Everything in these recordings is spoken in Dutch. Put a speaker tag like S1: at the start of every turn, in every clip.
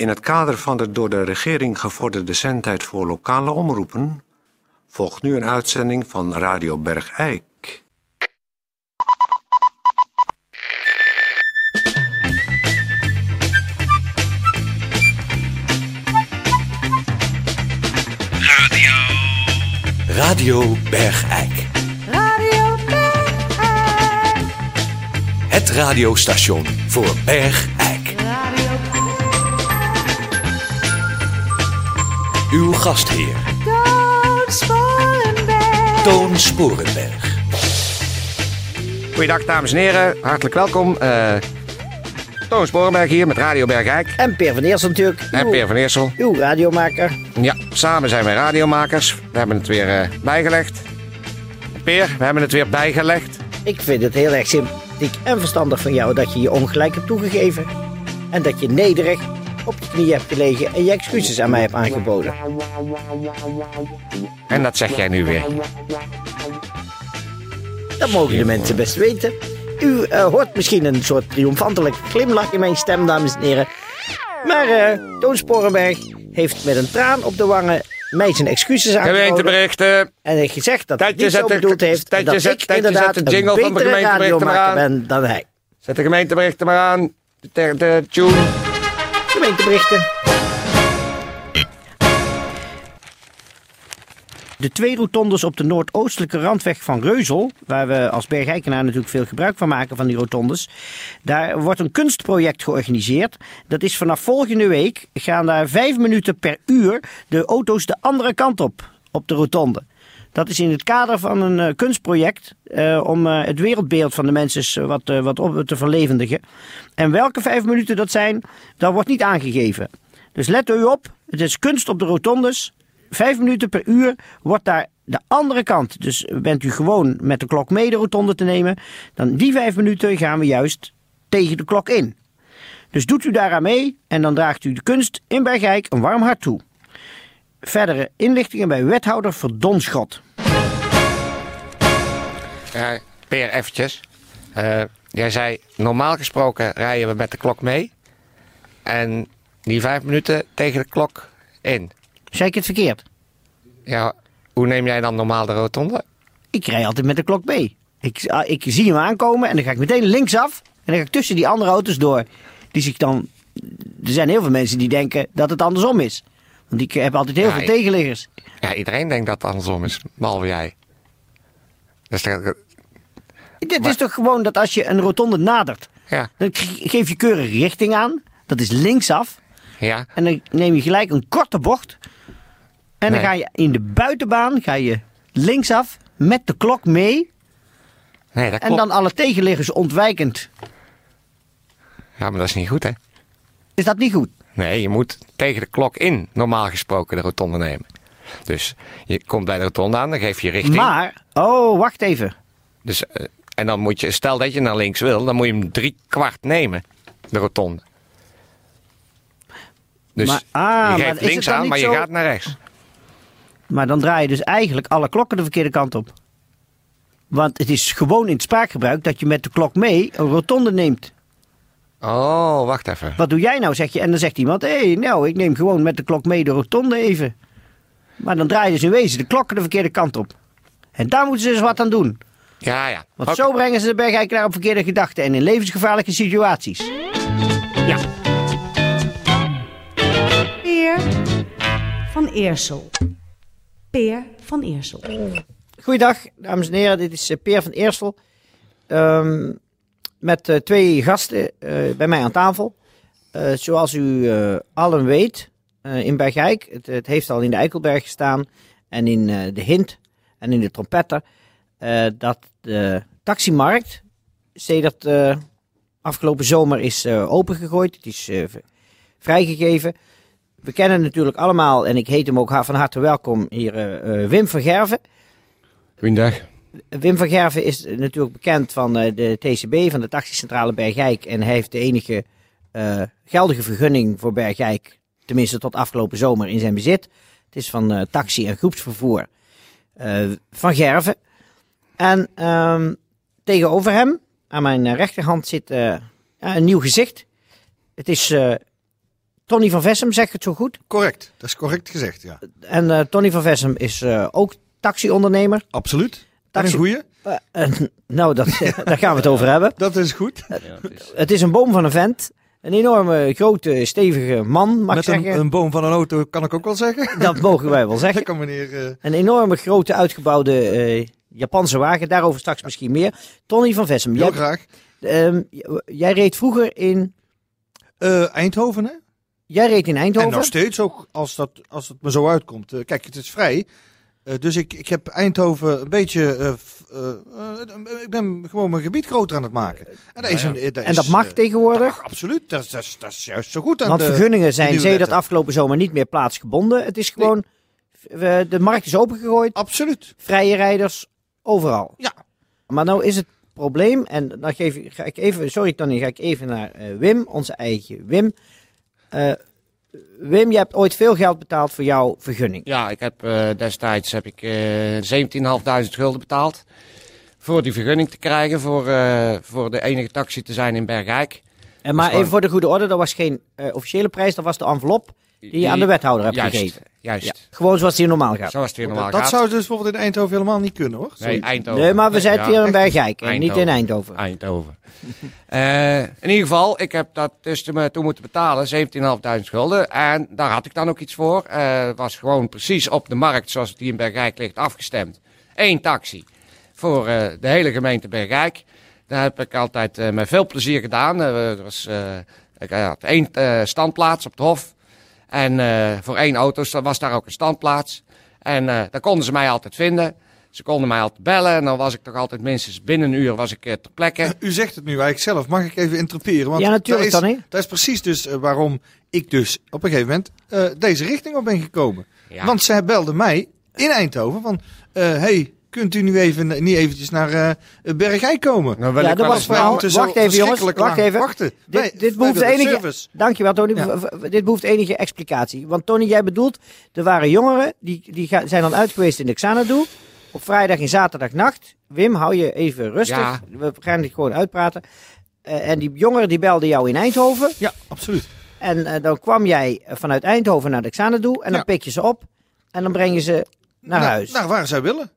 S1: In het kader van de door de regering gevorderde zendtijd voor lokale omroepen volgt nu een uitzending van Radio Bergijk.
S2: Radio Bergijk.
S3: Radio Bergijk.
S2: Het radiostation voor Bergijk.
S3: Radio
S2: Uw gastheer,
S3: Toon Sporenberg.
S2: Toon Sporenberg.
S4: Goeiedag dames en heren, hartelijk welkom. Eh Toon Sporenberg hier met Radio Bergijk.
S5: En Peer van Eersel natuurlijk.
S4: En
S5: uw-
S4: Peer van Eersel.
S5: Uw radiomaker.
S4: Ja, samen zijn wij radiomakers. We hebben het weer eh, bijgelegd. Peer, we hebben het weer bijgelegd.
S5: Ik vind het heel erg sympathiek en verstandig van jou dat je je ongelijk hebt toegegeven. En dat je nederig op je knieën hebt gelegen en je excuses aan mij hebt aangeboden.
S4: En dat zeg jij nu weer.
S5: Dat mogen de mensen best weten. U eh, hoort misschien een soort triomfantelijk glimlach in mijn stem, dames en heren. Maar eh Toon Sporenberg heeft met een traan op de wangen mij zijn excuses aangeboden.
S4: Gemeenteberichten.
S5: En heeft gezegd dat hij niet zo
S4: de-
S5: bedoeld heeft. En dat
S4: zet-
S5: ik inderdaad
S4: zet de jingle
S5: een
S4: van de
S5: betere
S4: gemeenteberichten
S5: ben dan hij.
S4: Zet de gemeenteberichten maar aan. De, de tune.
S5: Gemeenteberichten. De twee rotondes op de noordoostelijke randweg van Reuzel, waar we als Bergijkenaar natuurlijk veel gebruik van maken van die rotondes, daar wordt een kunstproject georganiseerd. Dat is vanaf volgende week gaan daar vijf minuten per uur de auto's de andere kant op, op de rotonde. Dat is in het kader van een eh, kunstproject eh, om eh, het wereldbeeld van de mensen wat, wat op te verlevendigen. En welke vijf minuten dat zijn, dat wordt niet aangegeven. Dus let u op, het is kunst op de rotondes. Vijf minuten per uur wordt daar de andere kant. Dus bent u gewoon met de klok mee de rotonde te nemen, dan die vijf minuten gaan we juist tegen de klok in. Dus doet u daaraan mee en dan draagt u de kunst in Bergijk een warm hart toe. Verdere inlichtingen bij wethouder Verdonschot.
S4: Ja, Peer, eventjes. Eh, jij zei, normaal gesproken rijden we met de klok mee. En die vijf minuten tegen de klok in.
S5: Zei ik het verkeerd?
S4: Ja, hoe neem jij dan normaal de rotonde?
S5: Ik rij altijd met de klok mee. Ik, ah, ik zie hem aankomen en dan ga ik meteen linksaf. En dan ga ik tussen die andere auto's door. Die zich dan. Er zijn heel veel mensen die denken dat het andersom is. Want ik heb altijd heel
S4: Ja,
S5: veel tegenliggers.
S4: Ja, iedereen denkt dat het andersom is, behalve jij. Dus dat-
S5: Dit is toch gewoon dat als je een rotonde nadert.
S4: ja,
S5: Dan ge- geef je keurig richting aan. Dat is linksaf.
S4: ja,
S5: En dan neem je gelijk een korte bocht. En dan ga je in de buitenbaan ga je linksaf met de klok mee.
S4: nee, dat
S5: En
S4: klopt.
S5: dan alle tegenliggers ontwijkend.
S4: Ja, maar dat is niet goed, hè?
S5: Is dat niet goed?
S4: Nee, je moet tegen de klok in, normaal gesproken, de rotonde nemen. Dus je komt bij de rotonde aan, dan geef je richting.
S5: Maar, oh, wacht even.
S4: Dus, eh, en dan moet je, stel dat je naar links wil, dan moet je hem drie kwart nemen, de rotonde. Dus
S5: Maar- ah,
S4: je geeft links aan, maar je
S5: zo-
S4: gaat naar rechts.
S5: Maar dan draai je dus eigenlijk alle klokken de verkeerde kant op. Want het is gewoon in het spraakgebruik dat je met de klok mee een rotonde neemt.
S4: Oh, wacht even.
S5: Wat doe jij nou, zeg je? En dan zegt iemand, hé, hey, nou, ik neem gewoon met de klok mee de rotonde even. Maar dan draai je dus in wezen de klokken de verkeerde kant op. En daar moeten ze dus wat aan doen.
S4: Ja, ja.
S5: Want zo brengen ze de bergijkenaar op verkeerde gedachten en in levensgevaarlijke situaties. Ja.
S3: Peer van Eersel. Peer van Eersel.
S5: Goeiedag, dames en heren. Dit is eh, Peer van Eersel. Ehm, met eh, twee gasten eh, bij mij aan tafel. Eh, zoals u allen weet, in Bergijk. Het, het heeft al in de Eikelberg gestaan. En in de Hint. En in de Trompetter. dat de taximarkt. Sedert eh, afgelopen zomer is opengegooid. Het is vrijgegeven. We kennen natuurlijk allemaal, en ik heet hem ook van harte welkom, hier Wim van Gerven.
S4: Goeiedag.
S5: Wim van Gerven is natuurlijk bekend van eh, de TCB, van de Taxicentrale Bergijk. En hij heeft de enige eh, geldige vergunning voor Bergijk, tenminste tot afgelopen zomer, in zijn bezit. Het is van eh, taxi- en groepsvervoer van Gerven. En ehm, tegenover hem, aan mijn rechterhand, zit een nieuw gezicht. Het is Tony van Vessem zegt het zo goed.
S6: Correct, dat is correct gezegd, ja.
S5: En Tony van Vessem is ook taxiondernemer.
S6: Absoluut. Dat is een goeie.
S5: Eh, en, nou, dat, daar gaan we het over hebben.
S6: Dat is goed.
S5: Het is een boom van een vent. Een enorme, grote, stevige man, mag
S6: Met
S5: ik
S6: een,
S5: zeggen.
S6: een boom van een auto kan ik ook wel zeggen.
S5: Dat mogen wij wel
S6: Dat
S5: zeggen.
S6: kan meneer... eh,
S5: Een enorme, grote, uitgebouwde eh, Japanse wagen. Daarover straks misschien meer. Tony van Vessem.
S6: heel
S5: Jij,
S6: graag.
S5: ehm, jij reed vroeger in...
S6: Eh, Eindhoven, hè?
S5: Jij reed in
S6: En
S5: Eindhoven.
S6: nog steeds ook, als, dat, als het me zo uitkomt. Eh, kijk, het is vrij. Eh, dus ik, ik heb Eindhoven een beetje... eh, eh, ik ben gewoon mijn gebied groter aan het maken. En dat, is een,
S5: en dat mag tegenwoordig.
S6: mag absoluut. Dat, is- dat, is- dat is juist zo goed aan
S5: Want
S6: de,
S5: vergunningen zijn, je dat afgelopen zomer, niet meer plaatsgebonden. Het is gewoon... de markt is opengegooid.
S6: Absoluut.
S5: Vrije rijders overal.
S6: Ja.
S5: Maar nou is het probleem, en dan geef, ik- ga ik even, sorry Tony, ga ik even naar Wim, onze eigen Wim. Eh, Wim, je hebt ooit veel geld betaald voor jouw vergunning.
S4: Ja, ik heb eh, destijds heb ik eh 17.500 gulden betaald. Voor die vergunning te krijgen, voor, eh, voor de enige taxi te zijn in Bergijk.
S5: En maar even voor de goede orde, dat was geen eh, officiële prijs, dat was de envelop die je aan de wethouder hebt
S4: juist,
S5: gegeven.
S4: Juist,
S5: Ja, gewoon zoals die normaal gaat.
S4: zoals het hier normaal
S6: dat
S4: gaat.
S6: zou dus bijvoorbeeld in Eindhoven helemaal niet kunnen, hoor.
S4: Nee. Eindhoven.
S5: Nee, maar we zijn
S4: Ja,
S5: hier in. Bergijk en niet in
S4: Eindhoven.
S5: Eindhoven.
S4: Eh, in ieder geval, ik heb dat dus toen toen moeten betalen, 17.500 gulden. En daar had ik dan ook iets voor. Eh, Het was gewoon precies op de markt zoals het hier in Bergijk ligt afgestemd. Eén taxi voor eh, de hele gemeente Bergijk. Dat heb ik altijd eh, met veel plezier gedaan. Er was, eh, ik had één eh, standplaats op het Hof. En eh, voor één auto was daar ook een standplaats. En eh, daar konden ze mij altijd vinden. Ze konden mij altijd bellen. En dan was ik toch altijd minstens binnen een uur was ik, eh, ter plekke.
S6: U zegt het nu eigenlijk zelf. Mag ik even interpreteren? Want
S5: Ja, natuurlijk,
S6: dat is. Dat is precies dus waarom ik dus op een gegeven moment eh, deze richting op ben gekomen.
S4: Ja.
S6: Want zij belde mij in Eindhoven van... eh, hey, kunt u nu even, niet eventjes naar eh Bergijk komen?
S4: Wil
S5: Ja, dat was
S4: nou-
S6: zo
S5: wacht even, jongens, wacht even.
S6: Wachten.
S5: Dit, dit behoeft enige,
S6: service.
S5: dankjewel Tony,
S6: Ja.
S5: Dit behoeft enige explicatie. Want Tony, jij bedoelt, er waren jongeren, die, die zijn dan uit geweest in de Xanadu, op vrijdag en zaterdagnacht. Wim, hou je even rustig,
S4: Ja.
S5: we gaan dit gewoon uitpraten. Eh, en die jongeren die belden jou in Eindhoven.
S6: Ja, absoluut.
S5: En eh, dan kwam jij vanuit Eindhoven naar de Xanadu en dan
S6: Ja.
S5: pik je ze op. En dan breng je ze naar
S6: Nou,
S5: huis.
S6: Naar waar zij willen.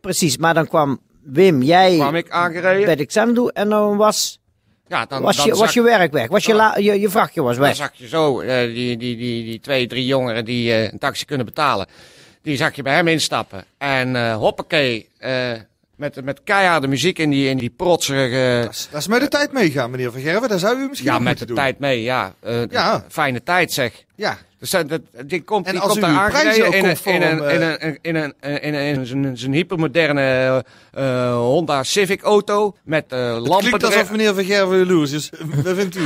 S5: Precies, maar dan kwam Wim, jij
S4: kwam ik aangereden.
S5: bij de Xanadu en dan was,
S4: Ja, dan,
S5: was,
S4: dan
S5: je, was je werk weg. Was je, la- je, je vrachtje was
S4: Dan
S5: weg.
S4: zag je zo eh, die, die, die, die twee, drie jongeren die eh, een taxi kunnen betalen. Die zag je bij hem instappen. En eh hoppakee, eh, met, met keiharde muziek in die, in die protserige...
S6: Dat is, dat is met de tijd meegaan, meneer Van Gerwen. Dat zou u misschien
S4: Ja, met de
S6: doen.
S4: tijd mee, ja. Eh,
S6: Ja.
S4: Fijne tijd zeg.
S6: Ja,
S4: Dus dat, dat- die komt,
S6: En
S4: die
S6: als
S4: komt daar aangereden in een, in een,
S6: conform,
S4: in een, in een, in een, in een, in zijn- zijn hypermoderne eh, Honda Civic auto met eh,
S6: het
S4: lampen
S6: klinkt
S4: erin.
S6: alsof meneer Van Gerwen jaloers is. Wat vindt u?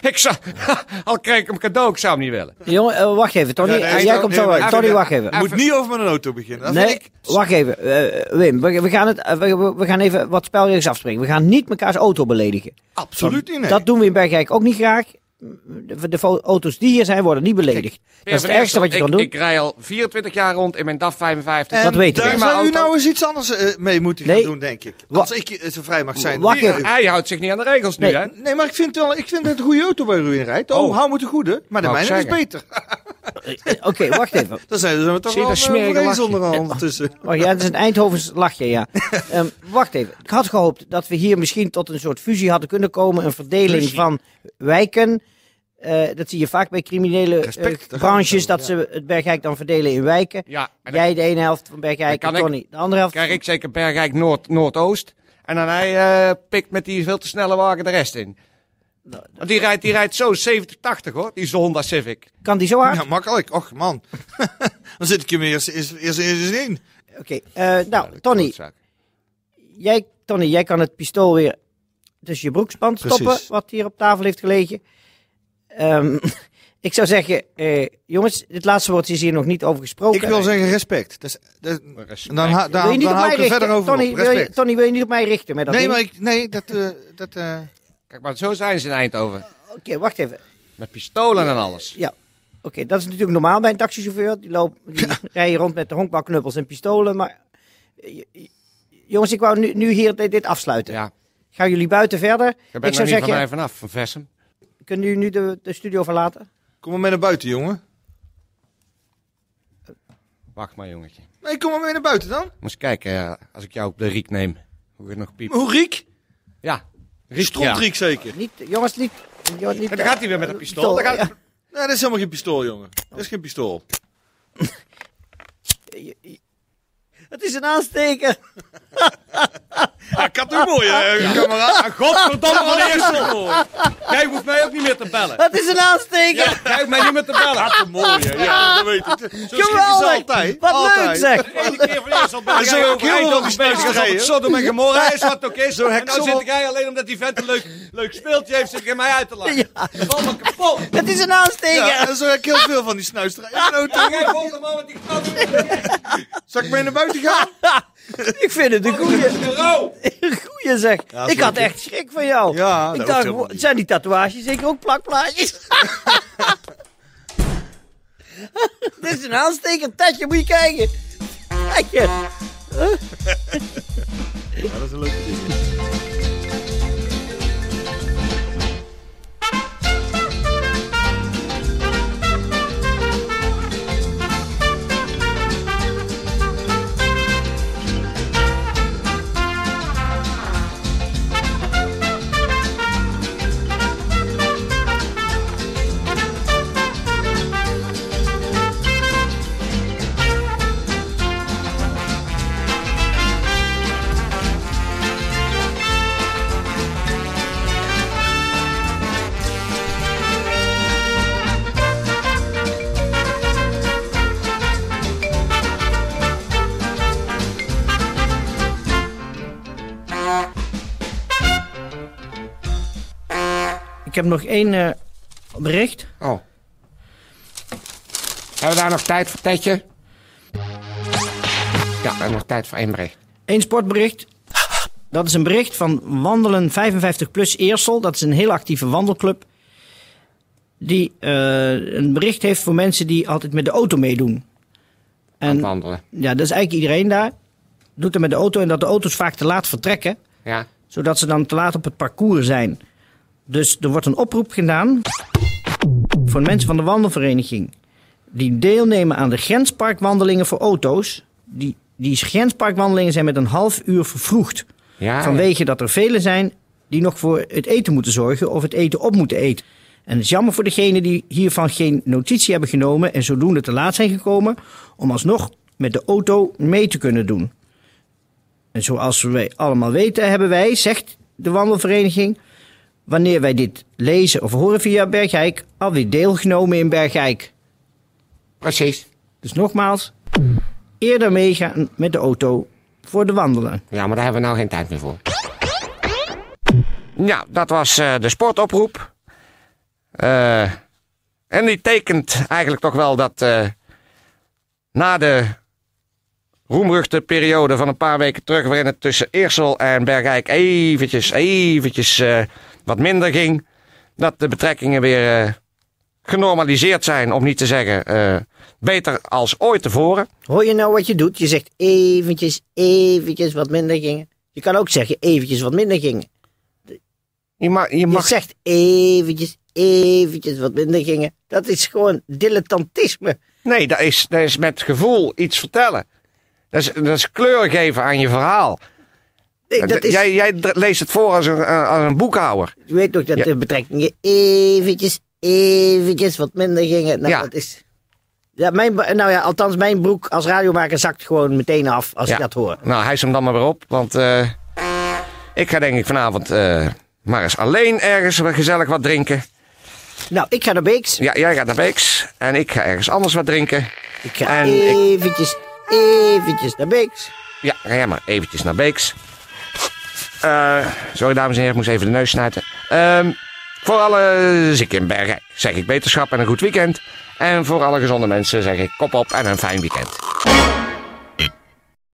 S4: Ik zei, al kreeg ik hem cadeau, ik zou hem niet willen.
S5: Jongen, eh, wacht even, Tony.
S6: Ja, nee,
S5: eh, jij komt
S6: nee,
S5: zo
S6: even-
S5: Tony, wacht even.
S6: Je moet niet over met een auto beginnen. Dat
S5: Nee,
S6: ik...
S5: wacht even. eh, Wim, we, we, gaan het, eh, we, we- we gaan even wat spelregels afspreken. We gaan niet mekaars auto beledigen.
S6: Absoluut niet, nee.
S5: Dat doen we in Bergijk ook niet graag. De, de auto's die hier zijn, worden niet beledigd. dat is het ergste wat je
S4: ik,
S5: kan doen.
S4: Ik rij al 24 jaar rond in mijn DAF 55.
S5: dat weet ik.
S6: Daar zou u nou eens iets anders eh, mee moeten
S5: Nee.
S6: gaan doen, denk ik.
S5: Wa-
S6: Als ik eh, zo vrij mag zijn.
S5: Wacht
S6: Nee,
S5: even.
S4: Hij houdt zich niet aan de regels nu,
S5: Nee.
S4: hè?
S6: Nee, maar ik vind, wel, ik vind het een goede auto waar u in rijdt. Oh,
S4: Oh.
S6: hou me te goede. Maar de mijne is beter.
S5: Eh, Oké, wacht even.
S6: Dan zijn ze toch
S4: Zie je
S6: wel
S4: dat smerige
S6: over eens
S4: lachje?
S6: onder ondertussen.
S5: Wacht, ja, het is een Eindhovens lachje, ja. Ehm, wacht even. Ik had gehoopt dat we hier misschien tot een soort fusie hadden kunnen komen. Een verdeling
S6: Fusie.
S5: van wijken. Eh, dat zie je vaak bij criminele eh,
S6: Respect, we
S5: branches, dat ze het Bergijk dan verdelen in wijken.
S4: Ja,
S5: Jij de ene helft van Bergijk
S4: Dan
S5: en Tony de andere helft.
S4: krijg ik zeker Bergijk Noord, Noordoost. En dan hij eh, pikt met die veel te snelle wagen de rest in. Want die rijdt, die rijdt zo 70, 80 hoor, die Honda Civic.
S5: Kan die zo hard?
S6: Ja, makkelijk. Och, man. Dan zit ik hem eerst, eerst, eerst, eerst in.
S5: Oké, eh, nou, Tony, jij, Tony, jij kan het pistool weer tussen je broekspand
S6: Precies.
S5: stoppen, wat hier op tafel heeft gelegen. Ehm, ik zou zeggen, eh, jongens, dit laatste woord is hier nog niet over gesproken.
S6: Ik wil zeggen respect. Dus, dat-
S4: Respect.
S6: dan ha- dan, dan hou ik er verder over
S5: Tony,
S6: op.
S5: wil je,
S6: Respect.
S5: Tony, wil je niet op mij richten met dat
S6: Nee,
S5: ding?
S6: maar ik, nee, dat... eh, dat eh,
S4: Kijk, maar zo zijn ze in Eindhoven.
S5: Oké, wacht even.
S4: Met pistolen en alles.
S5: Ja, oké, dat is natuurlijk normaal bij een taxichauffeur. Die, loopt, die rijden rond met de honkbalknuppels en pistolen. Maar eh, jongens, ik wou nu, nu hier dit, dit afsluiten.
S4: Ja.
S5: gaan jullie buiten verder.
S4: Je bent
S5: Ik
S4: er
S5: zou
S4: niet van mij
S5: zeggen,
S4: vanaf, van Vessem.
S5: kunnen jullie nu de, de studio verlaten?
S6: Kom maar mee naar buiten, jongen.
S4: Wacht maar, jongetje.
S6: Nee, kom maar mee naar buiten dan.
S4: Moest kijken, eh, als ik jou op de riek neem. Hoe het nog piept.
S6: Hoe Riek?
S4: Ja. Riek,
S6: Strontriek zeker.
S5: Niet, jongens, niet... jongens, niet
S4: Ja, dan gaat hij weer met een pistool. Dan gaat-
S5: Ja.
S6: Nee, dat is helemaal geen pistool, jongen. Dat is geen pistool.
S5: Het is een aansteker.
S6: Ah, ik had u mooi, hè, kameraad.
S4: Ah, Godverdomme van Eersel. Jij hoeft mij ook niet meer te bellen.
S5: Het is een aansteker.
S4: Jij hoeft mij niet meer te bellen.
S6: Mooi, hè. Ja, dat weet ik. Zo
S5: Geweldig.
S6: altijd.
S5: Wat
S6: altijd.
S5: leuk zeg.
S4: Eén keer van Eersel ben
S6: En zo
S4: jij
S6: ook
S4: over
S6: heel veel
S4: Eindhoven
S6: van die
S4: bezig alsof het
S6: snuisterijen.
S4: Sodom en Gomorra is wat ook is.
S6: Zo
S4: En
S6: ik
S4: nou zit jij alleen omdat die vent een leuk, leuk speeltje heeft, zit ik mij uit te lachen. Val me kapot.
S5: Het is een aansteker.
S6: Ja, en zo heb ik heel veel van die snuisterijen. Ja, nou,
S4: Ja, jij volgt hem al met die knop.
S6: Zal ik mee naar buiten gaan?
S5: Ik vind het een goeie. Goeie zeg.
S6: Ja,
S5: ik had echt schrik van jou.
S6: Ja,
S5: ik dacht, zijn die tatoeages zeker ook plakplaatjes? Dit is een aansteker, Tetje, moet je kijken. Kijk je.
S6: Ja, dat is een leuke ding.
S5: Ik heb nog één eh, bericht.
S4: Oh. Hebben we daar nog tijd voor, Tetje? Ja, we hebben nog tijd voor één bericht.
S5: Eén sportbericht. Dat is een bericht van Wandelen 55 Plus Eersel. Dat is een heel actieve wandelclub. Die eh, een bericht heeft voor mensen die altijd met de auto meedoen. En
S4: Wandelen.
S5: ja, dat is eigenlijk iedereen daar. Doet het met de auto en dat de auto's vaak te laat vertrekken.
S4: Ja.
S5: Zodat ze dan te laat op het parcours zijn. Dus er wordt een oproep gedaan voor mensen van de wandelvereniging. Die deelnemen aan de grensparkwandelingen voor auto's. Die, die grensparkwandelingen zijn met een half uur vervroegd.
S4: Ja.
S5: Vanwege dat er velen zijn die nog voor het eten moeten zorgen of het eten op moeten eten. En het is jammer voor degenen die hiervan geen notitie hebben genomen en zodoende te laat zijn gekomen om alsnog met de auto mee te kunnen doen. En zoals wij allemaal weten hebben wij, zegt de wandelvereniging, wanneer wij dit lezen of horen via Bergijk, alweer deelgenomen in Bergijk.
S4: Precies.
S5: Dus nogmaals, eerder meegaan met de auto voor de wandelen.
S4: Ja, maar daar hebben we nou geen tijd meer voor. Ja, dat was eh, de sportoproep. Eh, en die tekent eigenlijk toch wel dat eh, na de roemruchte periode van een paar weken terug... waarin het tussen Eersel en Bergijk eventjes, eventjes wat minder ging... dat de betrekkingen weer eh, genormaliseerd zijn, om niet te zeggen eh, beter als ooit tevoren.
S5: Hoor je nou wat je doet? Je zegt eventjes, eventjes wat minder gingen. Je kan ook zeggen eventjes wat minder gingen.
S4: Je mag, je
S5: zegt eventjes, eventjes wat minder gingen. Dat is gewoon dilettantisme.
S4: Nee, dat is, dat is met gevoel iets vertellen. Dat is, dat is kleur geven aan je verhaal.
S5: Nee, dat is,
S4: Jij, jij leest het voor als een, als een boekhouder.
S5: je weet toch dat
S4: Ja.
S5: de betrekkingen eventjes, eventjes wat minder gingen. Nou,
S4: Ja.
S5: dat is... Ja, mijn, nou ja, althans mijn broek als radiomaker zakt gewoon meteen af als
S4: Ja.
S5: ik dat hoor.
S4: Nou, hijs hem dan maar weer op. Want eh, ik ga denk ik vanavond eh, maar eens alleen ergens gezellig wat drinken.
S5: Nou, ik ga naar Beeks.
S4: Ja, jij gaat naar Beeks. En ik ga ergens anders wat drinken.
S5: Ik ga
S4: En ik-
S5: eventjes, eventjes naar Beeks.
S4: Ja, ga jij maar eventjes naar Beeks. Eh, sorry dames en heren, ik moest even de neus snuiten. Ehm, voor alle zieken in Bergen zeg ik beterschap en een goed weekend. En voor alle gezonde mensen zeg ik kop op en een fijn weekend.